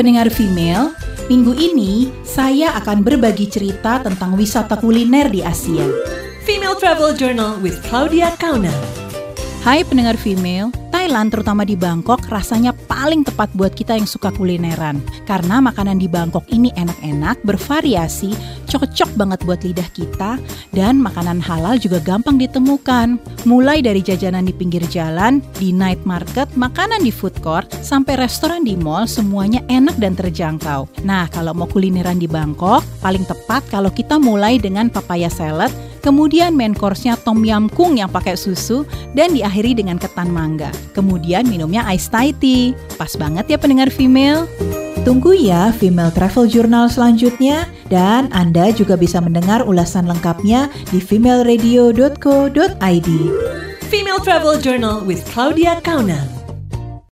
Pendengar female, minggu ini saya akan berbagi cerita tentang wisata kuliner di Asia. Female Travel Journal with Claudia Kauna. Hai pendengar female, Thailand terutama di Bangkok rasanya paling tepat buat kita yang suka kulineran. Karena makanan di Bangkok ini enak-enak, bervariasi, cocok banget buat lidah kita, dan makanan halal juga gampang ditemukan. Mulai dari jajanan di pinggir jalan, di night market, makanan di food court, sampai restoran di mall, semuanya enak dan terjangkau. Nah, kalau mau kulineran di Bangkok, paling tepat kalau kita mulai dengan papaya salad, Kemudian main course-nya tom yum kung yang pakai susu dan diakhiri dengan ketan mangga. Kemudian minumnya ice Thai tea. Pas banget ya pendengar female. Tunggu ya Female Travel Journal selanjutnya dan Anda juga bisa mendengar ulasan lengkapnya di femaleradio.co.id. Female Travel Journal with Claudia Kauna.